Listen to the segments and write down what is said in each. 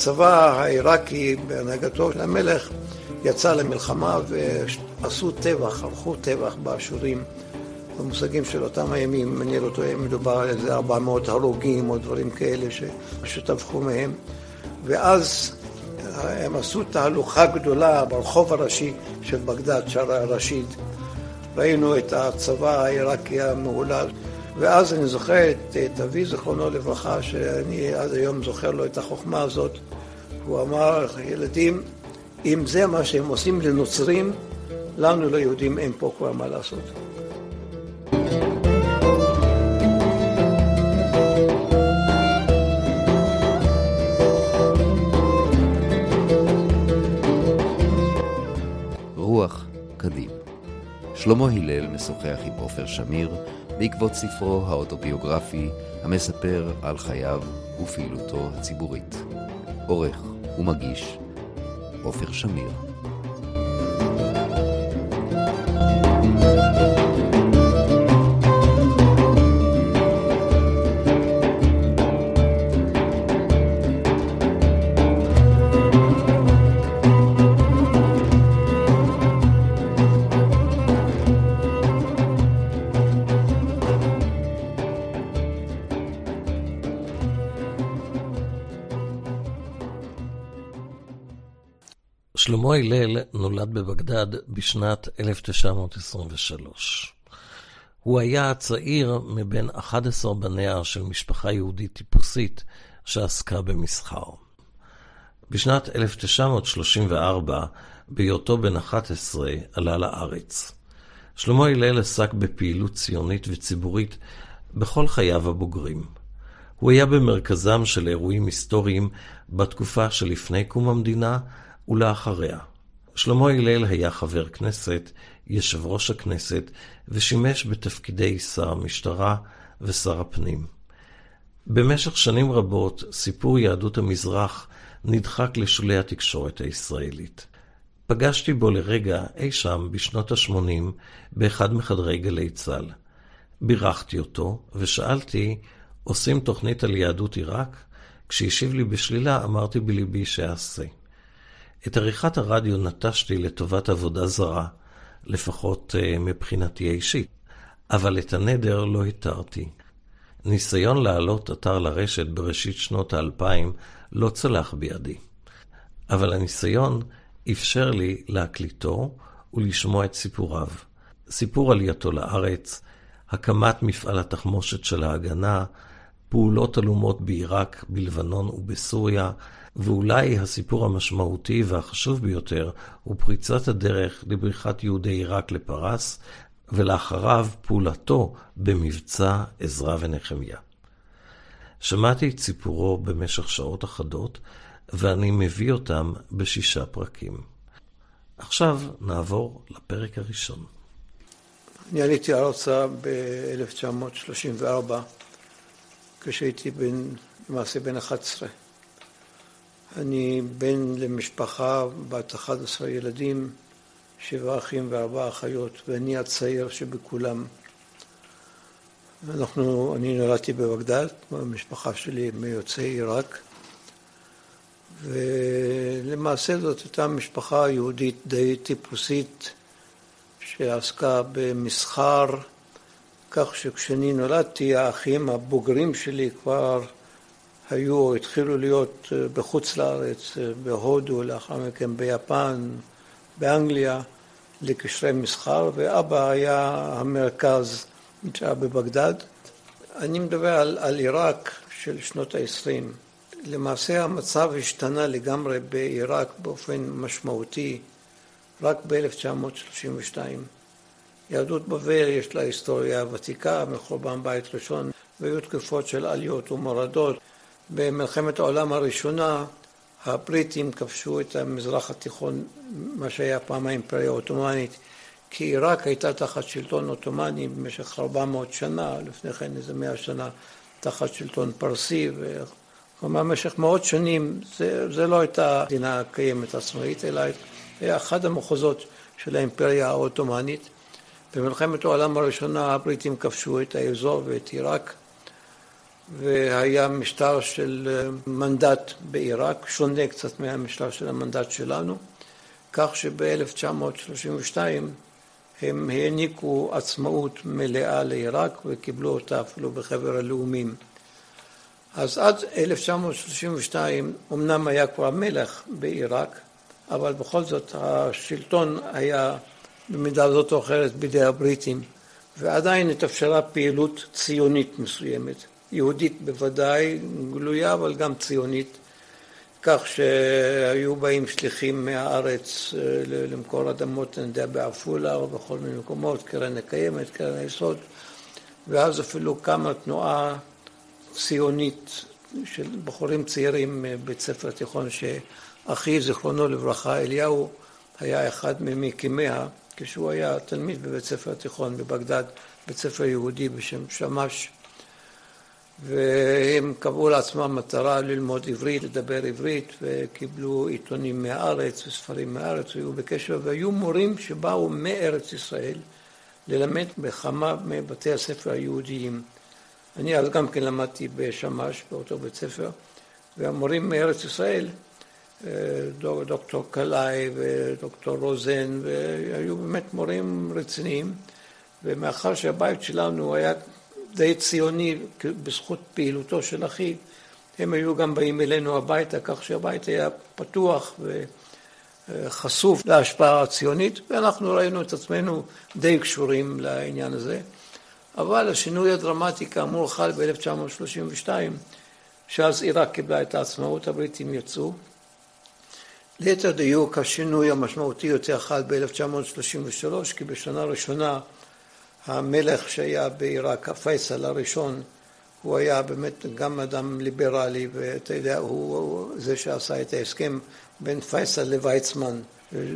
הצבא העיראקי בהנהגתו של המלך יצא למלחמה ועשו טבח, ערכו טבח באשורים. במושגים של אותם הימים, אם אני לא טועה, מדובר על איזה 400 הרוגים או דברים כאלה שטבחו מהם. ואז הם עשו תהלוכה גדולה ברחוב הראשי של בגדד, שער רשיד. ראינו את הצבא העיראקי המהולל. ואז אני זוכר את, את אבי, זיכרונו לברכה, שאני עד היום זוכר לו את החוכמה הזאת. הוא אמר, ילדים, אם זה מה שהם עושים לנוצרים, לנו ליהודים אין פה כבר מה לעשות. רוח קדים. שלמה הלל משוחח עם עופר שמיר בעקבות ספרו האוטוביוגרפי המספר על חייו ופעילותו הציבורית. עורך ומגיש עופר שמיר. נולד בשנת 1923. הוא היה הצעיר מבין 11 בניה של משפחה יהודית טיפוסית שעסקה במסחר. בשנת 1934, בהיותו בן 11, עלה לארץ. שלמה הלל עסק בפעילות ציונית וציבורית בכל חייו הבוגרים. הוא היה במרכזם של אירועים היסטוריים בתקופה שלפני קום המדינה ולאחריה. שלמה הלל היה חבר כנסת, יושב ראש הכנסת, ושימש בתפקידי שר המשטרה ושר הפנים. במשך שנים רבות סיפור יהדות המזרח נדחק לשולי התקשורת הישראלית. פגשתי בו לרגע אי שם בשנות ה-80 באחד מחדרי גלי צה"ל. בירכתי אותו ושאלתי, עושים תוכנית על יהדות עיראק? כשהשיב לי בשלילה אמרתי בליבי שאעשה. את עריכת הרדיו נטשתי לטובת עבודה זרה, לפחות uh, מבחינתי האישית, אבל את הנדר לא התרתי. ניסיון להעלות אתר לרשת בראשית שנות האלפיים לא צלח בידי. אבל הניסיון אפשר לי להקליטו ולשמוע את סיפוריו. סיפור עלייתו לארץ, הקמת מפעל התחמושת של ההגנה, פעולות עלומות בעיראק, בלבנון ובסוריה, ואולי הסיפור המשמעותי והחשוב ביותר הוא פריצת הדרך לבריחת יהודי עיראק לפרס, ולאחריו פעולתו במבצע עזרא ונחמיה. שמעתי את סיפורו במשך שעות אחדות, ואני מביא אותם בשישה פרקים. עכשיו נעבור לפרק הראשון. אני עליתי ארצה ב-1934, כשהייתי בן, למעשה בן 11. אני בן למשפחה בת 11 ילדים, שבעה אחים וארבעה אחיות, ואני הצעיר שבכולם. אנחנו, אני נולדתי בבגדד, המשפחה שלי מיוצאי עיראק, ולמעשה זאת הייתה משפחה יהודית די טיפוסית שעסקה במסחר, כך שכשאני נולדתי האחים הבוגרים שלי כבר היו, התחילו להיות אה, בחוץ לארץ, אה, בהודו, לאחר מכן ביפן, באנגליה, לקשרי מסחר, ואבא היה המרכז, שהיה בבגדד. אני מדבר על, על עיראק של שנות ה-20. למעשה המצב השתנה לגמרי בעיראק באופן משמעותי רק ב-1932. יהדות בבל יש לה היסטוריה ותיקה מחורבן בית ראשון, והיו תקופות של עליות ומורדות. במלחמת העולם הראשונה הבריטים כבשו את המזרח התיכון, מה שהיה פעם האימפריה העות'מאנית, כי עיראק הייתה תחת שלטון עות'מאני במשך 400 שנה, לפני כן איזה 100 שנה, תחת שלטון פרסי, וכלומר במשך מאות שנים זה, זה לא הייתה מדינה קיימת עצמאית, אלא היה אחד המחוזות של האימפריה העות'מאנית. במלחמת העולם הראשונה הבריטים כבשו את האזור ואת עיראק, והיה משטר של אה, מנדט בעיראק, שונה קצת מהמשטר של המנדט שלנו, כך שב-1932 הם העניקו עצמאות מלאה לעיראק וקיבלו אותה אפילו בחבר הלאומים. אז עד 1932 אמנם היה כבר מלך בעיראק, אבל בכל זאת השלטון היה במידה זאת או אחרת בידי הבריטים, ועדיין התאפשרה פעילות ציונית מסוימת, יהודית בוודאי, גלויה אבל גם ציונית, כך שהיו באים שליחים מהארץ אה, למכור אדמות, אני יודע, בעפולה או בכל מיני מקומות, קרן הקיימת, קרן היסוד, ואז אפילו קמה תנועה ציונית של בחורים צעירים מבית ספר תיכון שאחי, זיכרונו לברכה, אליהו, היה אחד ממקימיה כשהוא היה תלמיד בבית ספר תיכון בבגדד, בית ספר יהודי בשם שמש, והם קבעו לעצמם מטרה ללמוד עברית, לדבר עברית, וקיבלו עיתונים מהארץ וספרים מהארץ, והיו בקשר, והיו מורים שבאו מארץ ישראל ללמד בכמה מבתי הספר היהודיים. אני אז גם כן למדתי בשמש, באותו בית ספר, והמורים מארץ ישראל, אה, דוקטור קלעי ודוקטור רוזן, והיו באמת מורים רציניים, ומאחר שהבית שלנו היה די ציוני בזכות פעילותו של אחי, הם היו גם באים אלינו הביתה, כך שהבית היה פתוח וחשוף להשפעה הציונית, ואנחנו ראינו את עצמנו די קשורים לעניין הזה. אבל השינוי הדרמטי כאמור חל ב-1932, שאז עיראק קיבלה את העצמאות, הבריטים יצאו. ליתר דיוק, השינוי המשמעותי יותר חל ב-1933, כי בשנה ראשונה המלך שהיה בעיראק, הפייסל הראשון, הוא היה באמת גם אדם ליברלי, ואתה יודע, הוא זה שעשה את ההסכם בין פייסל לוויצמן,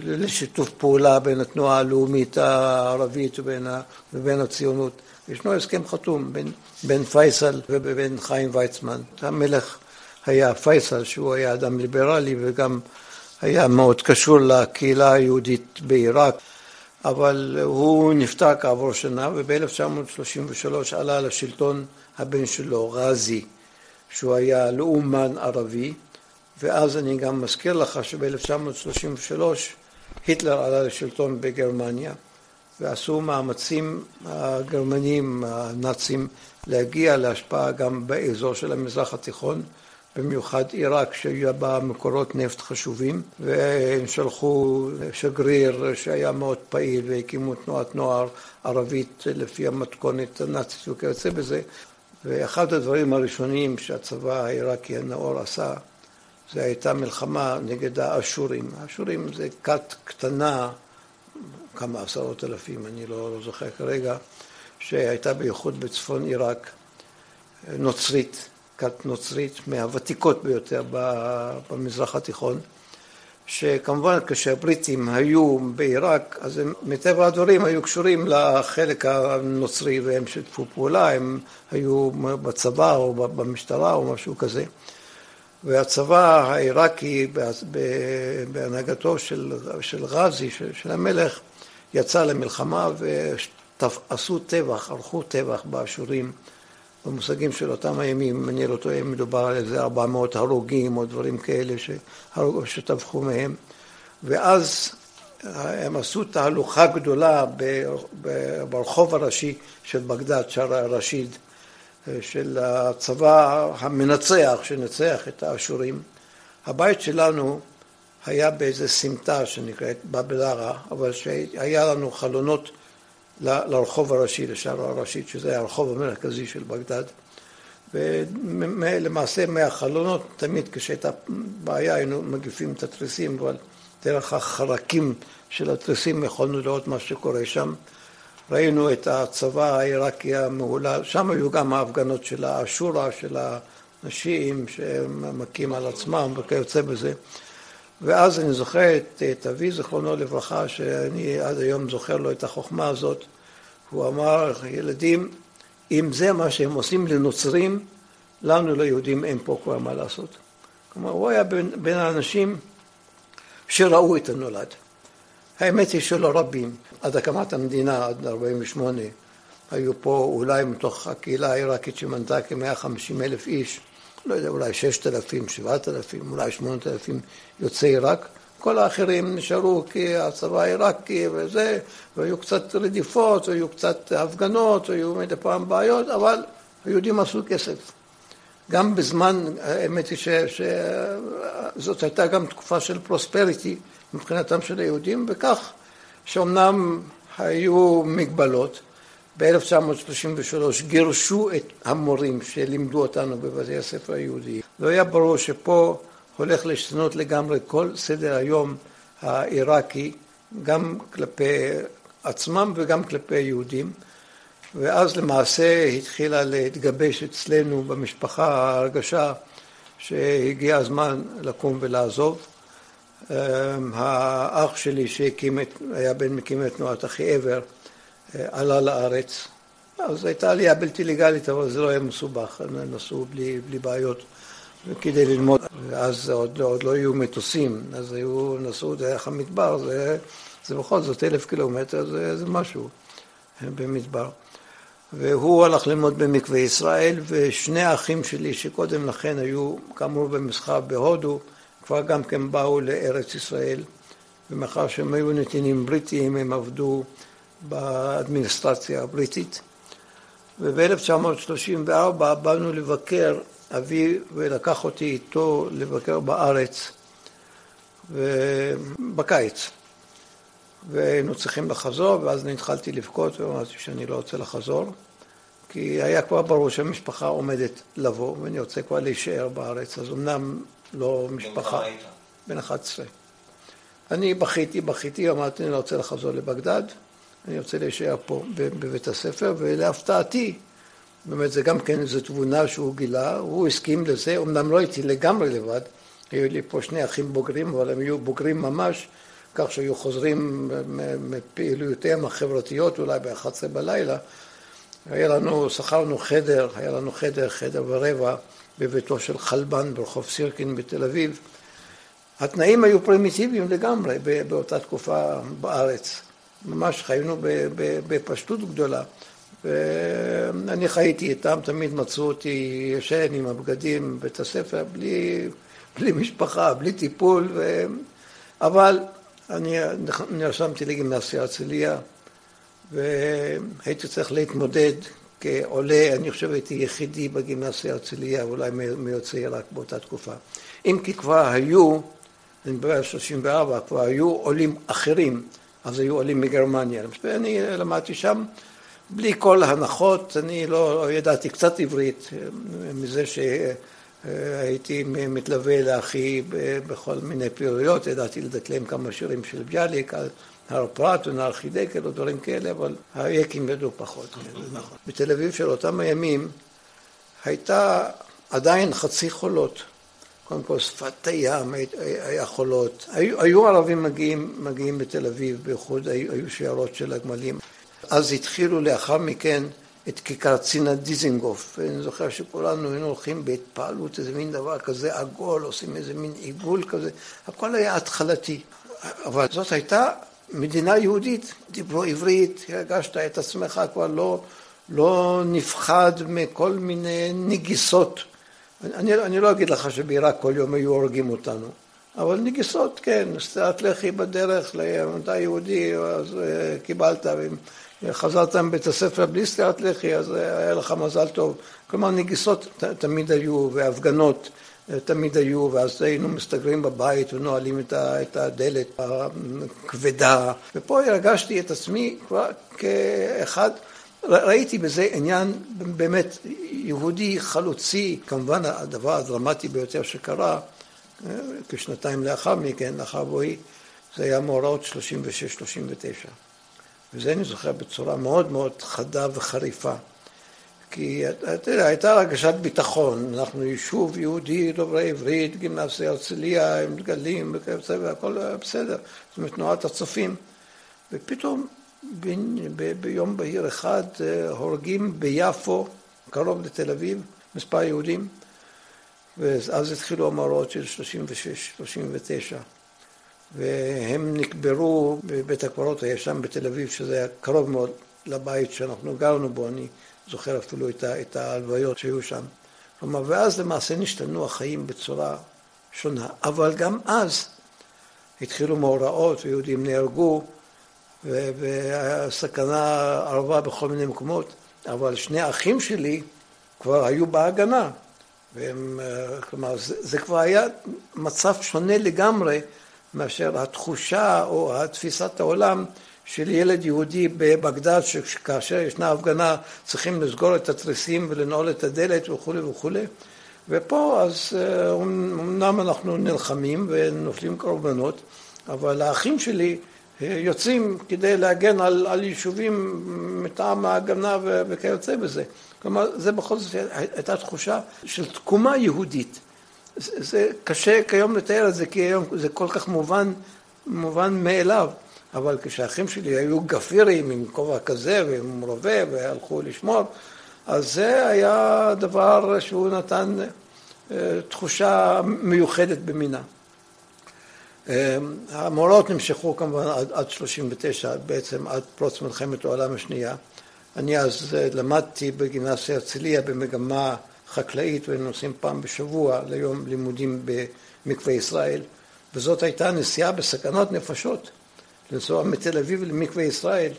לשיתוף פעולה בין התנועה הלאומית הערבית ובין, ובין הציונות. ישנו הסכם חתום בין, בין פייסל ובין חיים ויצמן. המלך היה פייסל, שהוא היה אדם ליברלי וגם היה מאוד קשור לקהילה היהודית בעיראק, אבל הוא נפטר כעבור שנה, וב-1933 עלה לשלטון הבן שלו, רזי, שהוא היה לאומן ערבי, ואז אני גם מזכיר לך שב-1933 היטלר עלה לשלטון בגרמניה. ועשו מאמצים הגרמנים, הנאצים, להגיע להשפעה גם באזור של המזרח התיכון, במיוחד עיראק שהיו בה מקורות נפט חשובים, והם שלחו שגריר שהיה מאוד פעיל והקימו תנועת נוער ערבית לפי המתכונת הנאצית וכיוצא בזה. ואחד הדברים הראשונים שהצבא העיראקי הנאור עשה, זה הייתה מלחמה נגד האשורים. האשורים זה כת קטנה כמה עשרות אלפים, אני לא, לא זוכר כרגע, שהייתה בייחוד בצפון עיראק, נוצרית, כת נוצרית מהוותיקות ביותר במזרח התיכון, שכמובן כשהבריטים היו בעיראק, אז הם מטבע הדברים היו קשורים לחלק הנוצרי והם שיתפו פעולה, הם היו בצבא או במשטרה או משהו כזה. והצבא העיראקי בהנהגתו של, של רזי, של, של המלך, יצא למלחמה ועשו טבח, ערכו טבח באשורים במושגים של אותם הימים, אם אני לא טועה, מדובר על איזה 400 הרוגים או דברים כאלה שטבחו מהם ואז הם עשו תהלוכה גדולה ברחוב הראשי של בגדד, שער א-רשיד, של הצבא המנצח, שנצח את האשורים. הבית שלנו היה באיזה סמטה שנקראת בבלרה, אבל שהיה לנו חלונות לרחוב הראשי, לשער הראשית, שזה הרחוב המרכזי של בגדד. ולמעשה מהחלונות, תמיד כשהייתה בעיה היינו מגיפים את התריסים, אבל דרך החרקים של התריסים יכולנו לראות מה שקורה שם. ראינו את הצבא העיראקי המהולל, שם היו גם ההפגנות של האשורה, של הנשים שהם מכים על עצמם וכיוצא בזה. ואז אני זוכר את, את אבי, זכרונו לברכה, שאני עד היום זוכר לו את החוכמה הזאת. הוא אמר, ילדים, אם זה מה שהם עושים לנוצרים, לנו ליהודים אין פה כבר מה לעשות. כלומר, הוא היה בין, בין האנשים שראו את הנולד. האמת היא שלא רבים. עד הקמת המדינה, עד 48', היו פה אולי מתוך הקהילה העיראקית שמנתה כ-150 אלף איש, לא יודע, אולי 6,000, 7,000, אולי 8,000 יוצאי עיראק. כל האחרים נשארו כי הצבא העיראקי וזה, והיו קצת רדיפות, והיו קצת הפגנות, והיו מדי פעם בעיות, אבל היהודים עשו כסף. גם בזמן, האמת היא שזאת הייתה גם תקופה של פרוספריטי מבחינתם של היהודים, וכך שאומנם היו מגבלות. ב-1933 גירשו את המורים שלימדו אותנו בבתי הספר היהודיים. והיה ברור שפה הולך לשנות לגמרי כל סדר היום העיראקי, גם כלפי עצמם וגם כלפי יהודים. ואז למעשה התחילה להתגבש אצלנו במשפחה ההרגשה שהגיע הזמן לקום ולעזוב. אמ, האח שלי שהקים את, היה בין מקימי תנועת אחי עבר, עלה לארץ. אז הייתה עלייה בלתי לגאלית, אבל זה לא היה מסובך, הם נסעו בלי, בלי בעיות כדי ללמוד. אז עוד, עוד לא היו מטוסים, אז היו, נסעו דרך המדבר, זה, זה בכל זאת אלף קילומטר, זה, זה משהו אה, במדבר. והוא הלך ללמוד במקווה ישראל, ושני האחים שלי שקודם לכן היו כאמור במסחר בהודו, כבר גם כן באו לארץ ישראל, ומאחר שהם היו נתינים בריטיים הם עבדו באדמיניסטרציה הבריטית. וב-1934 באנו לבקר, אבי ולקח אותי איתו לבקר בארץ בקיץ. והיינו צריכים לחזור, ואז אני התחלתי לבכות ואמרתי שאני לא רוצה לחזור, כי היה כבר ברור שהמשפחה עומדת לבוא, ואני רוצה כבר להישאר בארץ, אז אמנם לא משפחה... בן 11. אני בכיתי, בכיתי, אמרתי, אני לא רוצה לחזור לבגדד, אני רוצה להישאר פה בבית הספר, ולהפתעתי, באמת זה גם כן איזו תבונה שהוא גילה, הוא הסכים לזה, אמנם לא הייתי לגמרי לבד, היו לי פה שני אחים בוגרים, אבל הם היו בוגרים ממש, כך שהיו חוזרים מפעילויותיהם החברתיות אולי ב-11 בלילה. היה לנו, שכרנו חדר, היה לנו חדר, חדר ורבע בביתו של חלבן ברחוב סירקין בתל אביב. התנאים היו פרימיטיביים לגמרי באותה תקופה בארץ. ממש חיינו בפשטות גדולה. ואני חייתי איתם, תמיד מצאו אותי ישן עם הבגדים בבית הספר, בלי, בלי משפחה, בלי טיפול, ו... אבל אני נרשמתי לגימנסיה הרצליה, והייתי צריך להתמודד כעולה, אני חושב הייתי יחידי בגימנסיה הרצליה, אולי מיוצאי רק באותה תקופה. אם כי כבר היו, אני מדבר על 34, כבר היו עולים אחרים, אז היו עולים מגרמניה. ואני למדתי שם בלי כל הנחות, אני לא ידעתי קצת עברית מזה ש... הייתי מתלווה לאחי בכל מיני פעילויות, ידעתי לדקלם כמה שירים של ביאליק, על הר פרת ונהר חידקל או דברים כאלה, אבל היקים ידעו פחות. נכון. בתל אביב של אותם הימים הייתה עדיין חצי חולות. קודם כל שפת הים היה חולות. היו, היו ערבים מגיעים, מגיעים בתל אביב, בייחוד היו, היו שיירות של הגמלים. אז התחילו לאחר מכן את כיכר צינה דיזינגוף, ואני זוכר שכולנו היינו הולכים בהתפעלות, איזה מין דבר כזה עגול, עושים איזה מין עיגול כזה, הכל היה התחלתי. אבל זאת הייתה מדינה יהודית, דיברו עברית, הרגשת את עצמך כבר לא, לא נפחד מכל מיני נגיסות. אני, אני לא אגיד לך שבעיראק כל יום היו הורגים אותנו, אבל נגיסות, כן, סטירת לחי בדרך למדע יהודי, אז uh, קיבלת. חזרת מבית הספר בלי סטירת לחי, אז היה לך מזל טוב. כלומר, נגיסות ת, תמיד היו, והפגנות אה, תמיד היו, ואז היינו מסתגרים בבית ונועלים את הדלת הכבדה. ופה הרגשתי את עצמי כבר כאחד, ראיתי בזה עניין באמת יהודי חלוצי. כמובן, הדבר הדרמטי ביותר שקרה, אה, כשנתיים לאחר מכן, לאחר בואי, זה היה מאורעות 36-39. וזה אני זוכר בצורה מאוד מאוד חדה וחריפה. כי אתה יודע, הייתה הרגשת ביטחון, אנחנו יישוב יהודי דוברי עברית, גימנסיה הרצליה עם דגלים והכל בסדר, זאת אומרת תנועת הצופים. ופתאום ביום בהיר אחד אה, הורגים ביפו, קרוב לתל אביב, מספר יהודים, ואז התחילו המאורעות של 36-39. והם נקברו בבית הקברות הישן בתל אביב, שזה היה קרוב מאוד לבית שאנחנו גרנו בו, אני זוכר אפילו את ההלוויות שהיו שם. כלומר, ואז למעשה נשתנו החיים בצורה שונה. אבל גם אז התחילו מאורעות ויהודים נהרגו והסכנה ערבה בכל מיני מקומות, אבל שני האחים שלי כבר היו בהגנה. והם, כלומר, זה, זה כבר היה מצב שונה לגמרי מאשר התחושה או תפיסת העולם של ילד יהודי בבגדד, שכאשר ישנה הפגנה צריכים לסגור את התריסים ולנעול את הדלת וכולי וכולי. ופה אז אמנם אנחנו נלחמים ונופלים קורבנות, אבל האחים שלי יוצאים כדי להגן על, על יישובים מטעם ההגנה וכיוצא בזה. כלומר, זה בכל זאת הייתה תחושה של תקומה יהודית. זה, זה קשה כיום לתאר את זה, כי היום זה כל כך מובן, מובן מאליו. אבל כשהאחים שלי היו גפירים עם כובע כזה ועם רובה והלכו לשמור, אז זה היה דבר שהוא נתן אה, תחושה מיוחדת במינה. אה, המאורעות נמשכו כמובן עד, עד 39, בעצם עד פרוץ מלחמת העולם השנייה. אני אז אה, למדתי בגימנסיה הרצליה במגמה חקלאית ונוסעים פעם בשבוע ליום לימודים במקווה ישראל, וזאת הייתה נסיעה בסכנות נפשות. לנסוע מתל אביב למקווה ישראל.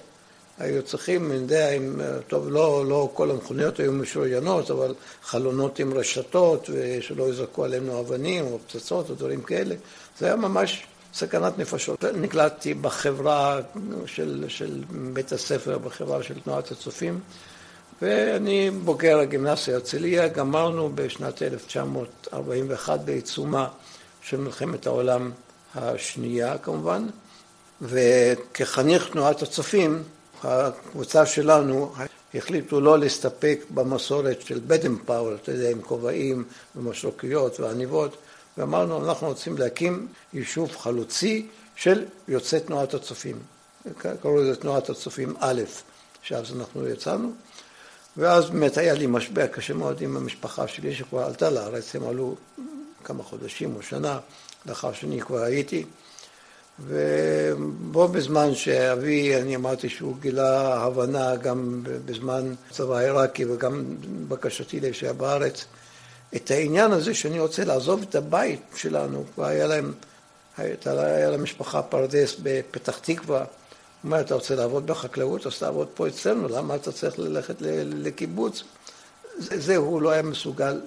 היו צריכים, אני יודע, אם, טוב, לא, לא כל המכוניות היו משוריינות, אבל חלונות עם רשתות, ושלא יזרקו עלינו אבנים או פצצות או דברים כאלה. זה היה ממש סכנת נפשות. נקלטתי בחברה של, של בית הספר, בחברה של תנועת הצופים, ואני בוגר הגימנסיה הרצליה, גמרנו בשנת 1941 בעיצומה של מלחמת העולם השנייה כמובן. וכחניך תנועת הצופים, הקבוצה שלנו החליטו לא להסתפק במסורת של בדם פאוור, אתה יודע, עם כובעים ומשרוקיות ועניבות, ואמרנו, אנחנו רוצים להקים יישוב חלוצי של יוצאי תנועת הצופים. קראו לזה תנועת הצופים א', שאז אנחנו יצאנו, ואז באמת היה לי משבר קשה מאוד עם המשפחה שלי שכבר עלתה לארץ, הם עלו כמה חודשים או שנה לאחר שאני כבר הייתי. ובו בזמן שאבי, אני אמרתי שהוא גילה הבנה גם בזמן הצבא העיראקי וגם בקשתי להישאר בארץ, את העניין הזה שאני רוצה לעזוב את הבית שלנו, כבר היה להם, היה להם משפחה פרדס בפתח תקווה, הוא אומר, אתה רוצה לעבוד בחקלאות, אז תעבוד פה אצלנו, למה אתה צריך ללכת לקיבוץ? זה הוא לא היה מסוגל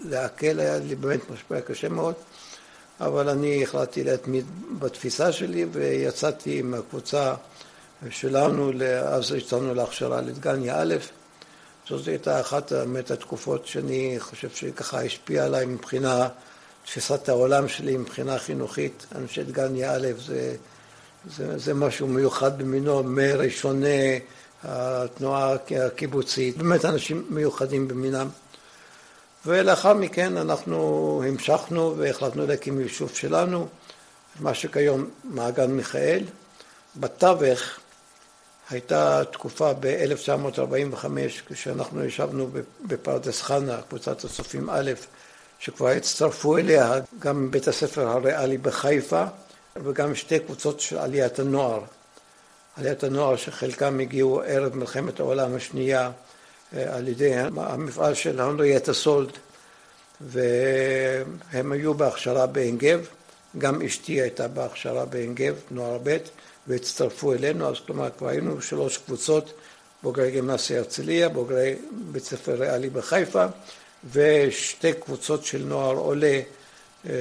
לעכל, היה לי באמת משבר קשה מאוד. אבל אני החלטתי להתמיד בתפיסה שלי ויצאתי עם הקבוצה שלנו, אז יצאנו להכשרה לדגניה א', זאת הייתה אחת באמת התקופות שאני חושב שככה השפיעה עליי מבחינה תפיסת העולם שלי, מבחינה חינוכית. אנשי דגניה א' זה, זה, זה משהו מיוחד במינו, מראשוני התנועה הקיבוצית, באמת אנשים מיוחדים במינם. ולאחר מכן אנחנו המשכנו והחלטנו להקים יישוב שלנו, מה שכיום מעגן מיכאל. בתווך הייתה תקופה ב-1945, כשאנחנו ישבנו בפרדס חנה, קבוצת הצופים א', שכבר הצטרפו אליה גם בית הספר הריאלי בחיפה וגם שתי קבוצות של עליית הנוער. עליית הנוער שחלקם הגיעו ערב מלחמת העולם השנייה על ידי המפעל של הנרייטה סולד, והם היו בהכשרה בעין גב, גם אשתי הייתה בהכשרה בעין גב, נוער ב', והצטרפו אלינו, אז כלומר כבר היינו שלוש קבוצות, בוגרי גימנסיה הרצליה, בוגרי בית ספר ריאלי בחיפה, ושתי קבוצות של נוער עולה אה,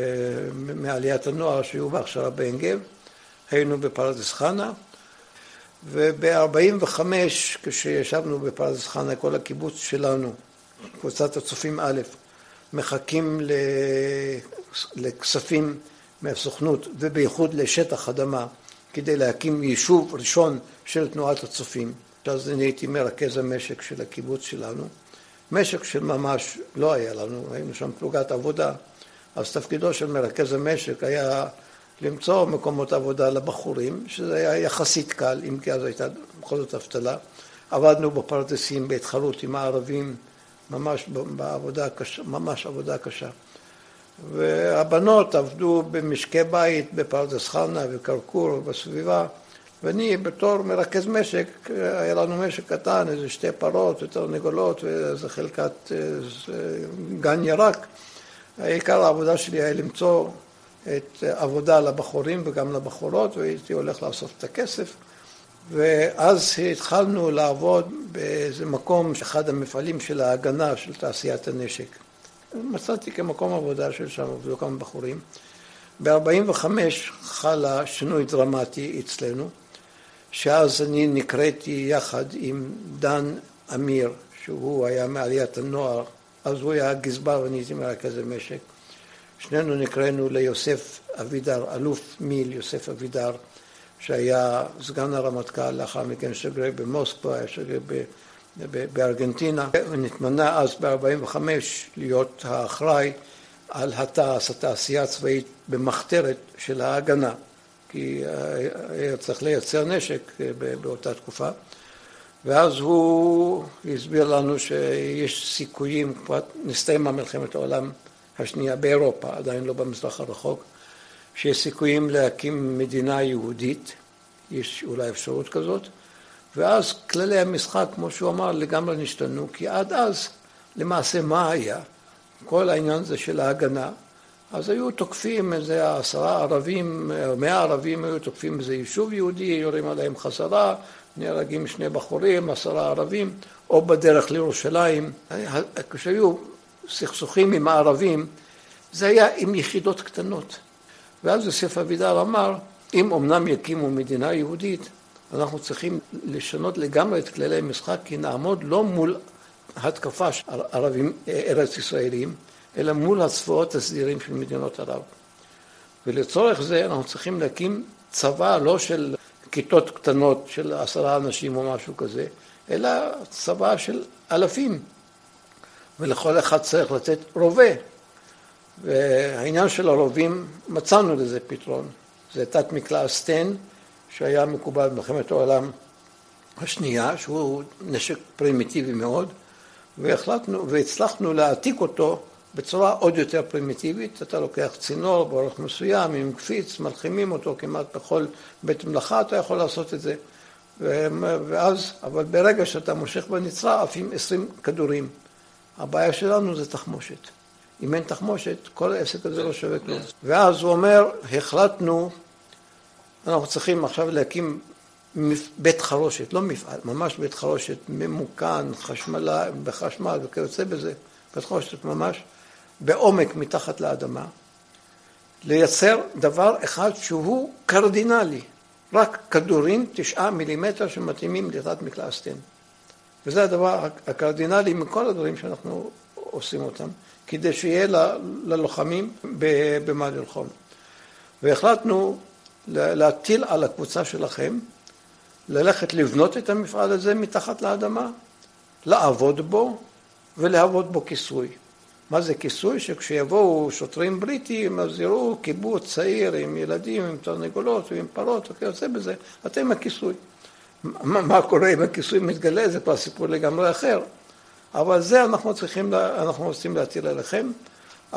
מעליית הנוער שהיו בהכשרה בעין גב, היינו בפרדס חנה, וב-45, כשישבנו בפרדס חנה, כל הקיבוץ שלנו, קבוצת הצופים א', מחכים לכספים מהסוכנות ובייחוד לשטח אדמה כדי להקים יישוב ראשון של תנועת הצופים. אז אני הייתי מרכז המשק של הקיבוץ שלנו. משק של ממש לא היה לנו, היינו שם פלוגת עבודה, אז תפקידו של מרכז המשק היה למצוא מקומות עבודה לבחורים, שזה היה יחסית קל, אם כי אז הייתה בכל זאת אבטלה. עבדנו בפרדסים בהתחרות עם הערבים, ממש בעבודה קשה, ממש עבודה קשה. והבנות עבדו במשקי בית בפרדס חנה וכרכור ובסביבה, ואני בתור מרכז משק, היה לנו משק קטן, איזה שתי פרות ותרנגולות ואיזה חלקת גן ירק. עיקר העבודה שלי היה למצוא את עבודה לבחורים וגם לבחורות, והייתי הולך לאסוף את הכסף. ואז התחלנו לעבוד באיזה מקום, אחד המפעלים של ההגנה של תעשיית הנשק. מצאתי כמקום עבודה של שם עבדו כמה בחורים. ב-45' חלה שינוי דרמטי אצלנו, שאז אני נקראתי יחד עם דן אמיר, שהוא היה מעליית הנוער, אז הוא היה גזבר ואני הייתי מרכז המשק. שנינו נקראנו ליוסף אבידר, אלוף מיל יוסף אבידר, שהיה סגן הרמטכ"ל, לאחר מכן שגריר במוסקבה, היה שגריר בארגנטינה, ונתמנה אז ב-45' להיות האחראי על התעש, התעשייה הצבאית במחתרת של ההגנה, כי היה צריך לייצר נשק באותה תקופה. ואז הוא הסביר לנו שיש סיכויים, כבר נסתיימה מלחמת העולם השנייה באירופה, עדיין לא במזרח הרחוק, שיש סיכויים להקים מדינה יהודית, יש אולי אפשרות כזאת, ואז כללי המשחק, כמו שהוא אמר, לגמרי נשתנו, כי עד אז למעשה מה היה? כל העניין הזה של ההגנה, אז היו תוקפים איזה עשרה ערבים, מאה ערבים היו תוקפים איזה יישוב יהודי, יורים עליהם חזרה, נהרגים שני בחורים, עשרה ערבים, או בדרך לירושלים. כשהיו סכסוכים עם הערבים, זה היה עם יחידות קטנות. ואז יוסף אבידר אמר, אם אמנם יקימו מדינה יהודית, אנחנו צריכים לשנות לגמרי את כללי המשחק, כי נעמוד לא מול התקפה של ערבים ארץ ישראלים, אלא מול הצבאות הסדירים של מדינות ערב. ולצורך זה אנחנו צריכים להקים צבא לא של כיתות קטנות של עשרה אנשים או משהו כזה, אלא צבא של אלפים. ולכל אחד צריך לתת רובה. והעניין של הרובים, מצאנו לזה פתרון. זה תת מקלע סטן, שהיה מקובל במלחמת העולם השנייה, שהוא נשק פרימיטיבי מאוד, והחלטנו והצלחנו להעתיק אותו בצורה עוד יותר פרימיטיבית. אתה לוקח צינור באורך מסוים עם קפיץ, מלחימים אותו כמעט בכל בית מלאכה, אתה יכול לעשות את זה. ואז, אבל ברגע שאתה מושך בנצרה, עפים עשרים כדורים. הבעיה שלנו זה תחמושת. אם אין תחמושת, כל העסק הזה לא שווה כלום. ואז הוא אומר, החלטנו, אנחנו צריכים עכשיו להקים בית חרושת, לא מפעל, ממש בית חרושת ממוכן, חשמלה, בחשמל וכיוצא בזה, בית חרושת ממש, בעומק מתחת לאדמה, לייצר דבר אחד שהוא קרדינלי, רק כדורים, תשעה מילימטר שמתאימים לתת מקלע סטן. וזה הדבר הקרדינלי מכל הדברים שאנחנו עושים אותם, כדי שיהיה ללוחמים במה ללחום. והחלטנו להטיל על הקבוצה שלכם ללכת לבנות את המפעל הזה מתחת לאדמה, לעבוד בו ולהוות בו כיסוי. מה זה כיסוי? שכשיבואו שוטרים בריטים אז יראו קיבוץ צעיר עם ילדים, עם תרנגולות ועם פרות וכיוצא בזה, אתם הכיסוי. מה, מה קורה אם הכיסוי מתגלה זה כבר סיפור לגמרי אחר. אבל זה אנחנו צריכים, אנחנו רוצים להטיל עליכם.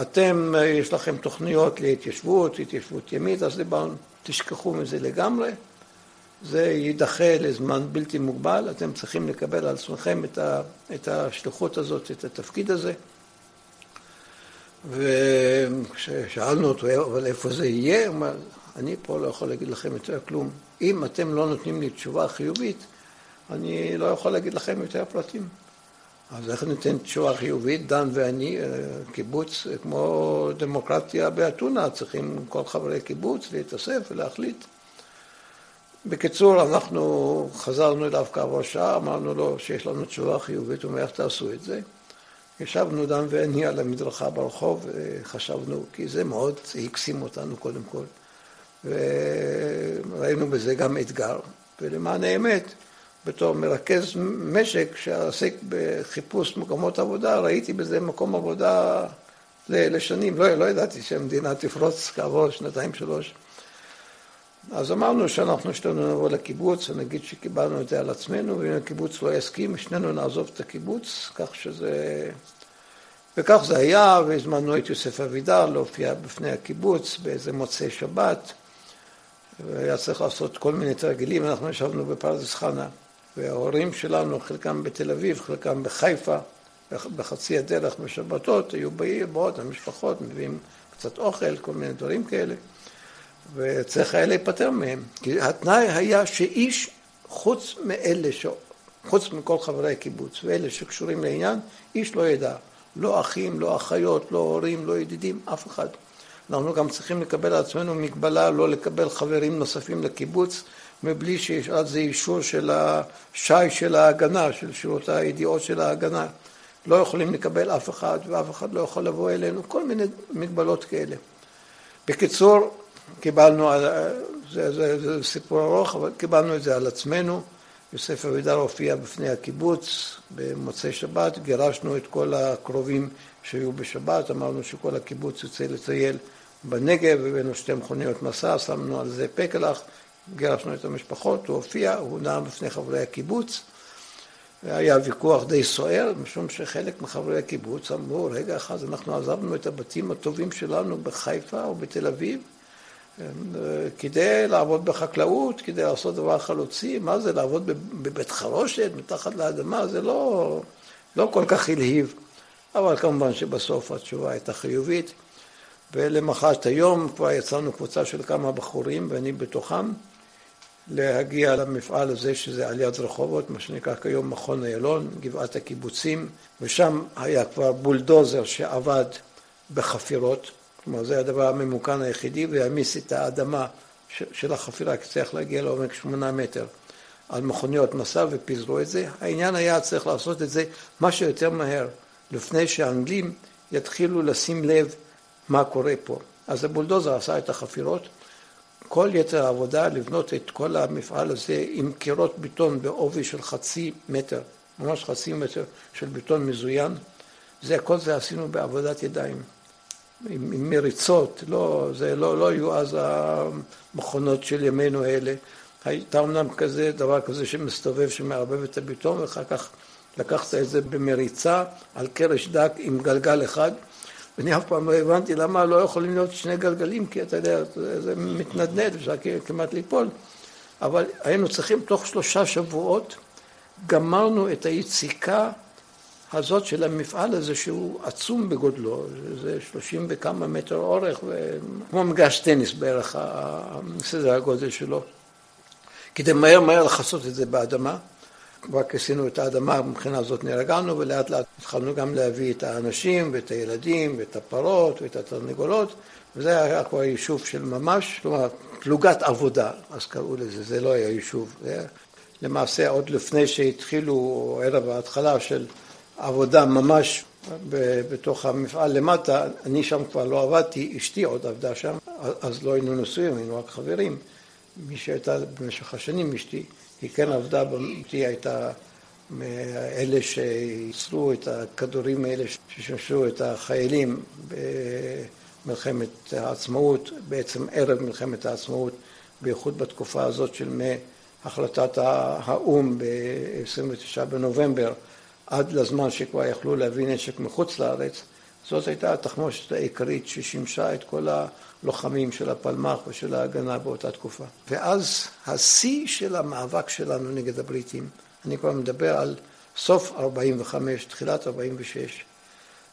אתם, יש לכם תוכניות להתיישבות, התיישבות ימית, אז דיברנו, תשכחו מזה לגמרי. זה יידחה לזמן בלתי מוגבל, אתם צריכים לקבל על עצמכם את, את השליחות הזאת, את התפקיד הזה. וכששאלנו אותו, אבל איפה זה יהיה? הוא אמר, אני פה לא יכול להגיד לכם יותר כלום. אם אתם לא נותנים לי תשובה חיובית, אני לא יכול להגיד לכם יותר פרטים. אז איך ניתן תשובה חיובית? דן ואני, אה, קיבוץ כמו דמוקרטיה באתונה, צריכים כל חברי קיבוץ להתאסף ולהחליט. בקיצור, אנחנו חזרנו אליו כעבור שעה, אמרנו לו שיש לנו תשובה חיובית, הוא אומר, איך תעשו את זה? ישבנו דן ואני על המדרכה ברחוב, וחשבנו, כי זה מאוד הקסים אותנו קודם כל. וראינו בזה גם אתגר. ולמען האמת, בתור מרכז משק שעסק בחיפוש מקומות עבודה, ראיתי בזה מקום עבודה לשנים. לא, לא ידעתי שהמדינה תפרוץ כעבור שנתיים, שלוש. אז אמרנו שאנחנו שנינו נבוא לקיבוץ, ונגיד שקיבלנו את זה על עצמנו, ואם הקיבוץ לא יסכים, שנינו נעזוב את הקיבוץ, כך שזה... וכך זה היה, והזמנו את יוסף אבידר להופיע בפני הקיבוץ באיזה מוצאי שבת. והיה צריך לעשות כל מיני תרגילים, אנחנו ישבנו בפרדס חנה, וההורים שלנו, חלקם בתל אביב, חלקם בחיפה, בחצי הדרך בשבתות, היו באות המשפחות, מביאים קצת אוכל, כל מיני דברים כאלה, וצריך היה להיפטר מהם. כי התנאי היה שאיש, חוץ מאלה, ש... חוץ מכל חברי הקיבוץ, ואלה שקשורים לעניין, איש לא ידע. לא אחים, לא אחיות, לא הורים, לא ידידים, אף אחד. אנחנו גם צריכים לקבל על עצמנו מגבלה לא לקבל חברים נוספים לקיבוץ מבלי שיש על זה אישור של השי של ההגנה, של שירות הידיעות של ההגנה. לא יכולים לקבל אף אחד ואף אחד לא יכול לבוא אלינו, כל מיני מגבלות כאלה. בקיצור, קיבלנו, זה, זה, זה סיפור ארוך, אבל קיבלנו את זה על עצמנו. יוסף אבידר הופיע בפני הקיבוץ במוצאי שבת, גירשנו את כל הקרובים שהיו בשבת, אמרנו שכל הקיבוץ יוצא לטייל בנגב, הבאנו שתי מכוניות מסע, שמנו על זה פקלח, גירשנו את המשפחות, הוא הופיע, הוא נאם בפני חברי הקיבוץ. היה ויכוח די סוער, משום שחלק מחברי הקיבוץ אמרו, רגע אחד, אנחנו עזבנו את הבתים הטובים שלנו בחיפה או בתל אביב, כדי לעבוד בחקלאות, כדי לעשות דבר חלוצי, מה זה לעבוד בבית חרושת, מתחת לאדמה, זה לא, לא כל כך הלהיב. אבל כמובן שבסוף התשובה הייתה חיובית. ולמחרת היום כבר יצאנו קבוצה של כמה בחורים, ואני בתוכם, להגיע למפעל הזה שזה על יד רחובות, מה שנקרא כיום מכון איילון, גבעת הקיבוצים, ושם היה כבר בולדוזר שעבד בחפירות, כלומר זה הדבר הממוכן היחידי, והעמיס את האדמה של החפירה, כי צריך להגיע לעומק שמונה מטר, על מכוניות מסע ופיזרו את זה. העניין היה צריך לעשות את זה מה שיותר מהר, לפני שהאנגלים יתחילו לשים לב מה קורה פה. אז הבולדוזר עשה את החפירות, כל יתר העבודה לבנות את כל המפעל הזה עם קירות בטון בעובי של חצי מטר, ממש חצי מטר של בטון מזוין, זה כל זה עשינו בעבודת ידיים. עם, עם מריצות, לא, זה לא, לא היו אז המכונות של ימינו האלה. הייתה אמנם כזה, דבר כזה שמסתובב, שמערבב את הבטון, ואחר כך לקחת את זה במריצה על קרש דק עם גלגל אחד. ואני אף פעם לא הבנתי למה לא יכולים להיות שני גלגלים, כי אתה יודע, זה מתנדנד, אפשר כמעט ליפול. אבל היינו צריכים תוך שלושה שבועות, גמרנו את היציקה הזאת של המפעל הזה שהוא עצום בגודלו, זה שלושים וכמה מטר אורך, כמו מגרש טניס בערך, סדר הגודל שלו. כדי מהר מהר לכסות את זה באדמה. כבר כיסינו את האדמה, מבחינה הזאת נרגענו, ולאט לאט התחלנו גם להביא את האנשים ואת הילדים ואת הפרות ואת התרנגולות, וזה היה כבר יישוב של ממש, כלומר פלוגת עבודה, אז קראו לזה, זה לא היה יישוב. זה היה למעשה עוד לפני שהתחילו ערב ההתחלה של עבודה ממש בתוך המפעל למטה, אני שם כבר לא עבדתי, אשתי עוד עבדה שם, אז לא היינו נשואים, היינו רק חברים. מי שהייתה במשך השנים אשתי, היא כן עבדה, היא הייתה מאלה שייצרו את הכדורים האלה ששימשו את החיילים במלחמת העצמאות, בעצם ערב מלחמת העצמאות, בייחוד בתקופה הזאת של מהחלטת האו"ם ב-29 בנובמבר עד לזמן שכבר יכלו להביא נשק מחוץ לארץ, זאת הייתה התחמושת העיקרית ששימשה את כל הלוחמים של הפלמ"ח ושל ההגנה באותה תקופה. ואז השיא של המאבק שלנו נגד הבריטים, אני כבר מדבר על סוף 45, תחילת 46,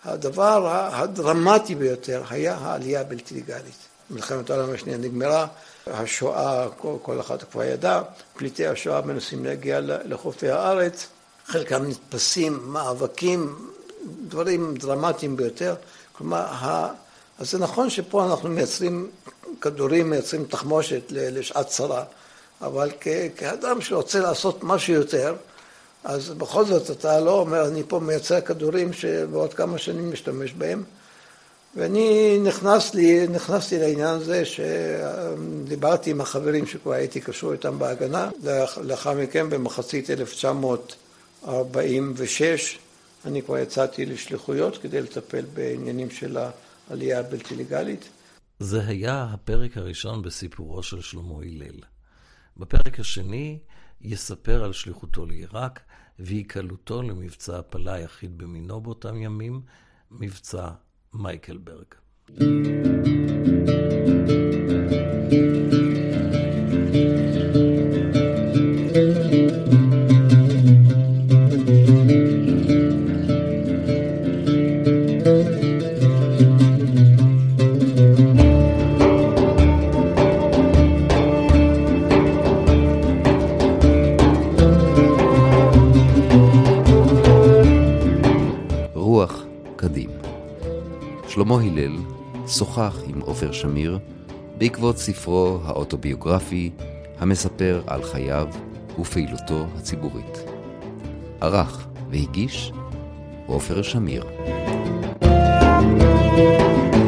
הדבר הדרמטי ביותר היה העלייה הבלתי לגלית. מלחמת העולם השנייה נגמרה, השואה, כל אחד כבר ידע, פליטי השואה מנסים להגיע לחופי הארץ, חלקם נתפסים, מאבקים, דברים דרמטיים ביותר. כלומר, אז זה נכון שפה אנחנו מייצרים כדורים, מייצרים תחמושת לשעת צרה, אבל כאדם שרוצה לעשות משהו יותר, אז בכל זאת אתה לא אומר, אני פה מייצר כדורים שבעוד כמה שנים משתמש בהם. ואני נכנס לי, נכנסתי לעניין הזה שדיברתי עם החברים שכבר הייתי קשור איתם בהגנה. לאחר מכן, במחצית 1946, אני כבר יצאתי לשליחויות כדי לטפל בעניינים של העלייה הבלתי לגלית. זה היה הפרק הראשון בסיפורו של שלמה הלל. בפרק השני יספר על שליחותו לעיראק והיקלותו למבצע הפלה היחיד במינו באותם ימים, מבצע מייקלברג. thank you שמיר בעקבות ספרו האוטוביוגרפי המספר על חייו ופעילותו הציבורית. ערך והגיש עופר שמיר. thank you